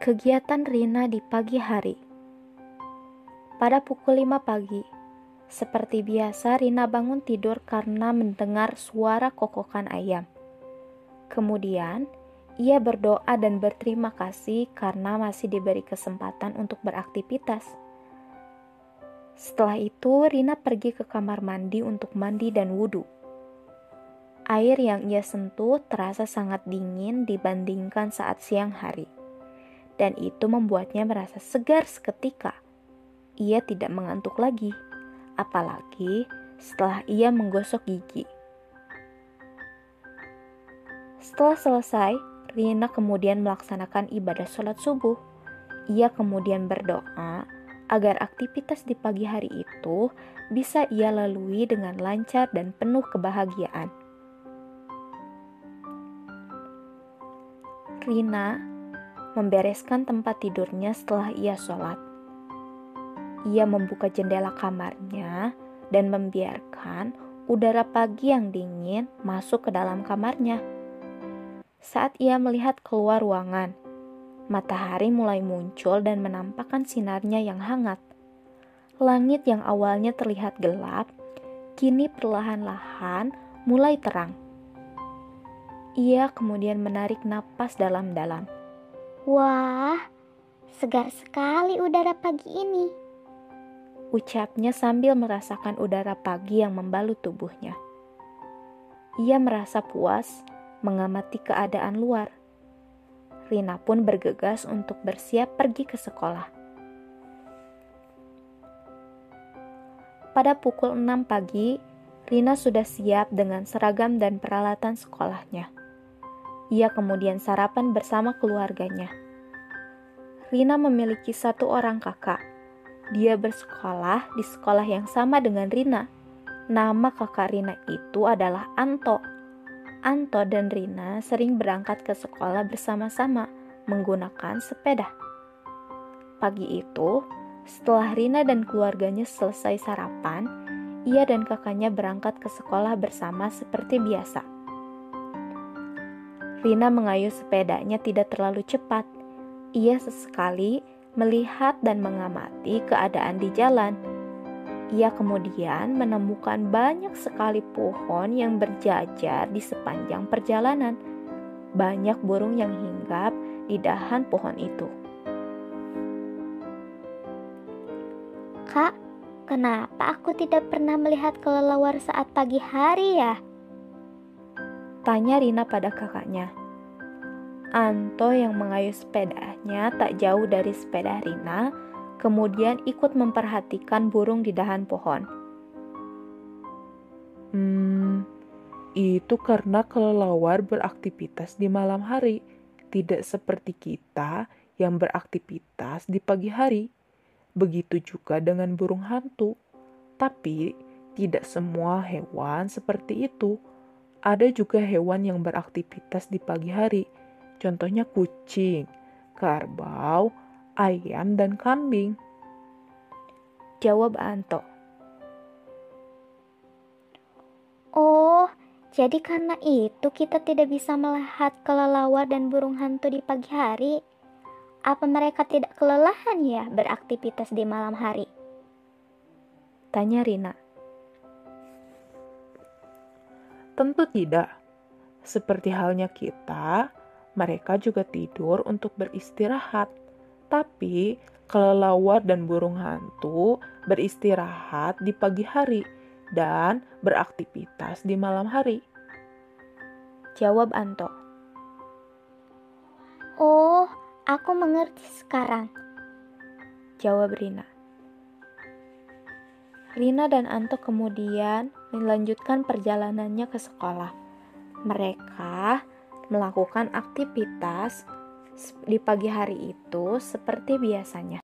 Kegiatan Rina di pagi hari. Pada pukul 5 pagi, seperti biasa Rina bangun tidur karena mendengar suara kokokan ayam. Kemudian, ia berdoa dan berterima kasih karena masih diberi kesempatan untuk beraktivitas. Setelah itu, Rina pergi ke kamar mandi untuk mandi dan wudhu. Air yang ia sentuh terasa sangat dingin dibandingkan saat siang hari dan itu membuatnya merasa segar seketika. Ia tidak mengantuk lagi, apalagi setelah ia menggosok gigi. Setelah selesai, Rina kemudian melaksanakan ibadah sholat subuh. Ia kemudian berdoa agar aktivitas di pagi hari itu bisa ia lalui dengan lancar dan penuh kebahagiaan. Rina membereskan tempat tidurnya setelah ia sholat. Ia membuka jendela kamarnya dan membiarkan udara pagi yang dingin masuk ke dalam kamarnya. Saat ia melihat keluar ruangan, matahari mulai muncul dan menampakkan sinarnya yang hangat. Langit yang awalnya terlihat gelap, kini perlahan-lahan mulai terang. Ia kemudian menarik napas dalam-dalam Wah, segar sekali udara pagi ini. Ucapnya sambil merasakan udara pagi yang membalut tubuhnya. Ia merasa puas mengamati keadaan luar. Rina pun bergegas untuk bersiap pergi ke sekolah. Pada pukul 6 pagi, Rina sudah siap dengan seragam dan peralatan sekolahnya. Ia kemudian sarapan bersama keluarganya. Rina memiliki satu orang kakak. Dia bersekolah di sekolah yang sama dengan Rina. Nama kakak Rina itu adalah Anto. Anto dan Rina sering berangkat ke sekolah bersama-sama menggunakan sepeda. Pagi itu, setelah Rina dan keluarganya selesai sarapan, ia dan kakaknya berangkat ke sekolah bersama seperti biasa. Rina mengayuh sepedanya tidak terlalu cepat. Ia sesekali melihat dan mengamati keadaan di jalan. Ia kemudian menemukan banyak sekali pohon yang berjajar di sepanjang perjalanan. Banyak burung yang hinggap di dahan pohon itu. Kak, kenapa aku tidak pernah melihat kelelawar saat pagi hari ya? Tanya Rina pada kakaknya. Anto yang mengayuh sepedanya tak jauh dari sepeda Rina, kemudian ikut memperhatikan burung di dahan pohon. Hmm, itu karena kelelawar beraktivitas di malam hari, tidak seperti kita yang beraktivitas di pagi hari. Begitu juga dengan burung hantu, tapi tidak semua hewan seperti itu ada juga hewan yang beraktivitas di pagi hari, contohnya kucing, kerbau, ayam, dan kambing. Jawab Anto. Oh, jadi karena itu kita tidak bisa melihat kelelawar dan burung hantu di pagi hari? Apa mereka tidak kelelahan ya beraktivitas di malam hari? Tanya Rina. Tentu tidak. Seperti halnya kita, mereka juga tidur untuk beristirahat. Tapi kelelawar dan burung hantu beristirahat di pagi hari dan beraktivitas di malam hari. Jawab Anto. Oh, aku mengerti sekarang. Jawab Rina. Rina dan Anto kemudian melanjutkan perjalanannya ke sekolah. Mereka melakukan aktivitas di pagi hari itu seperti biasanya.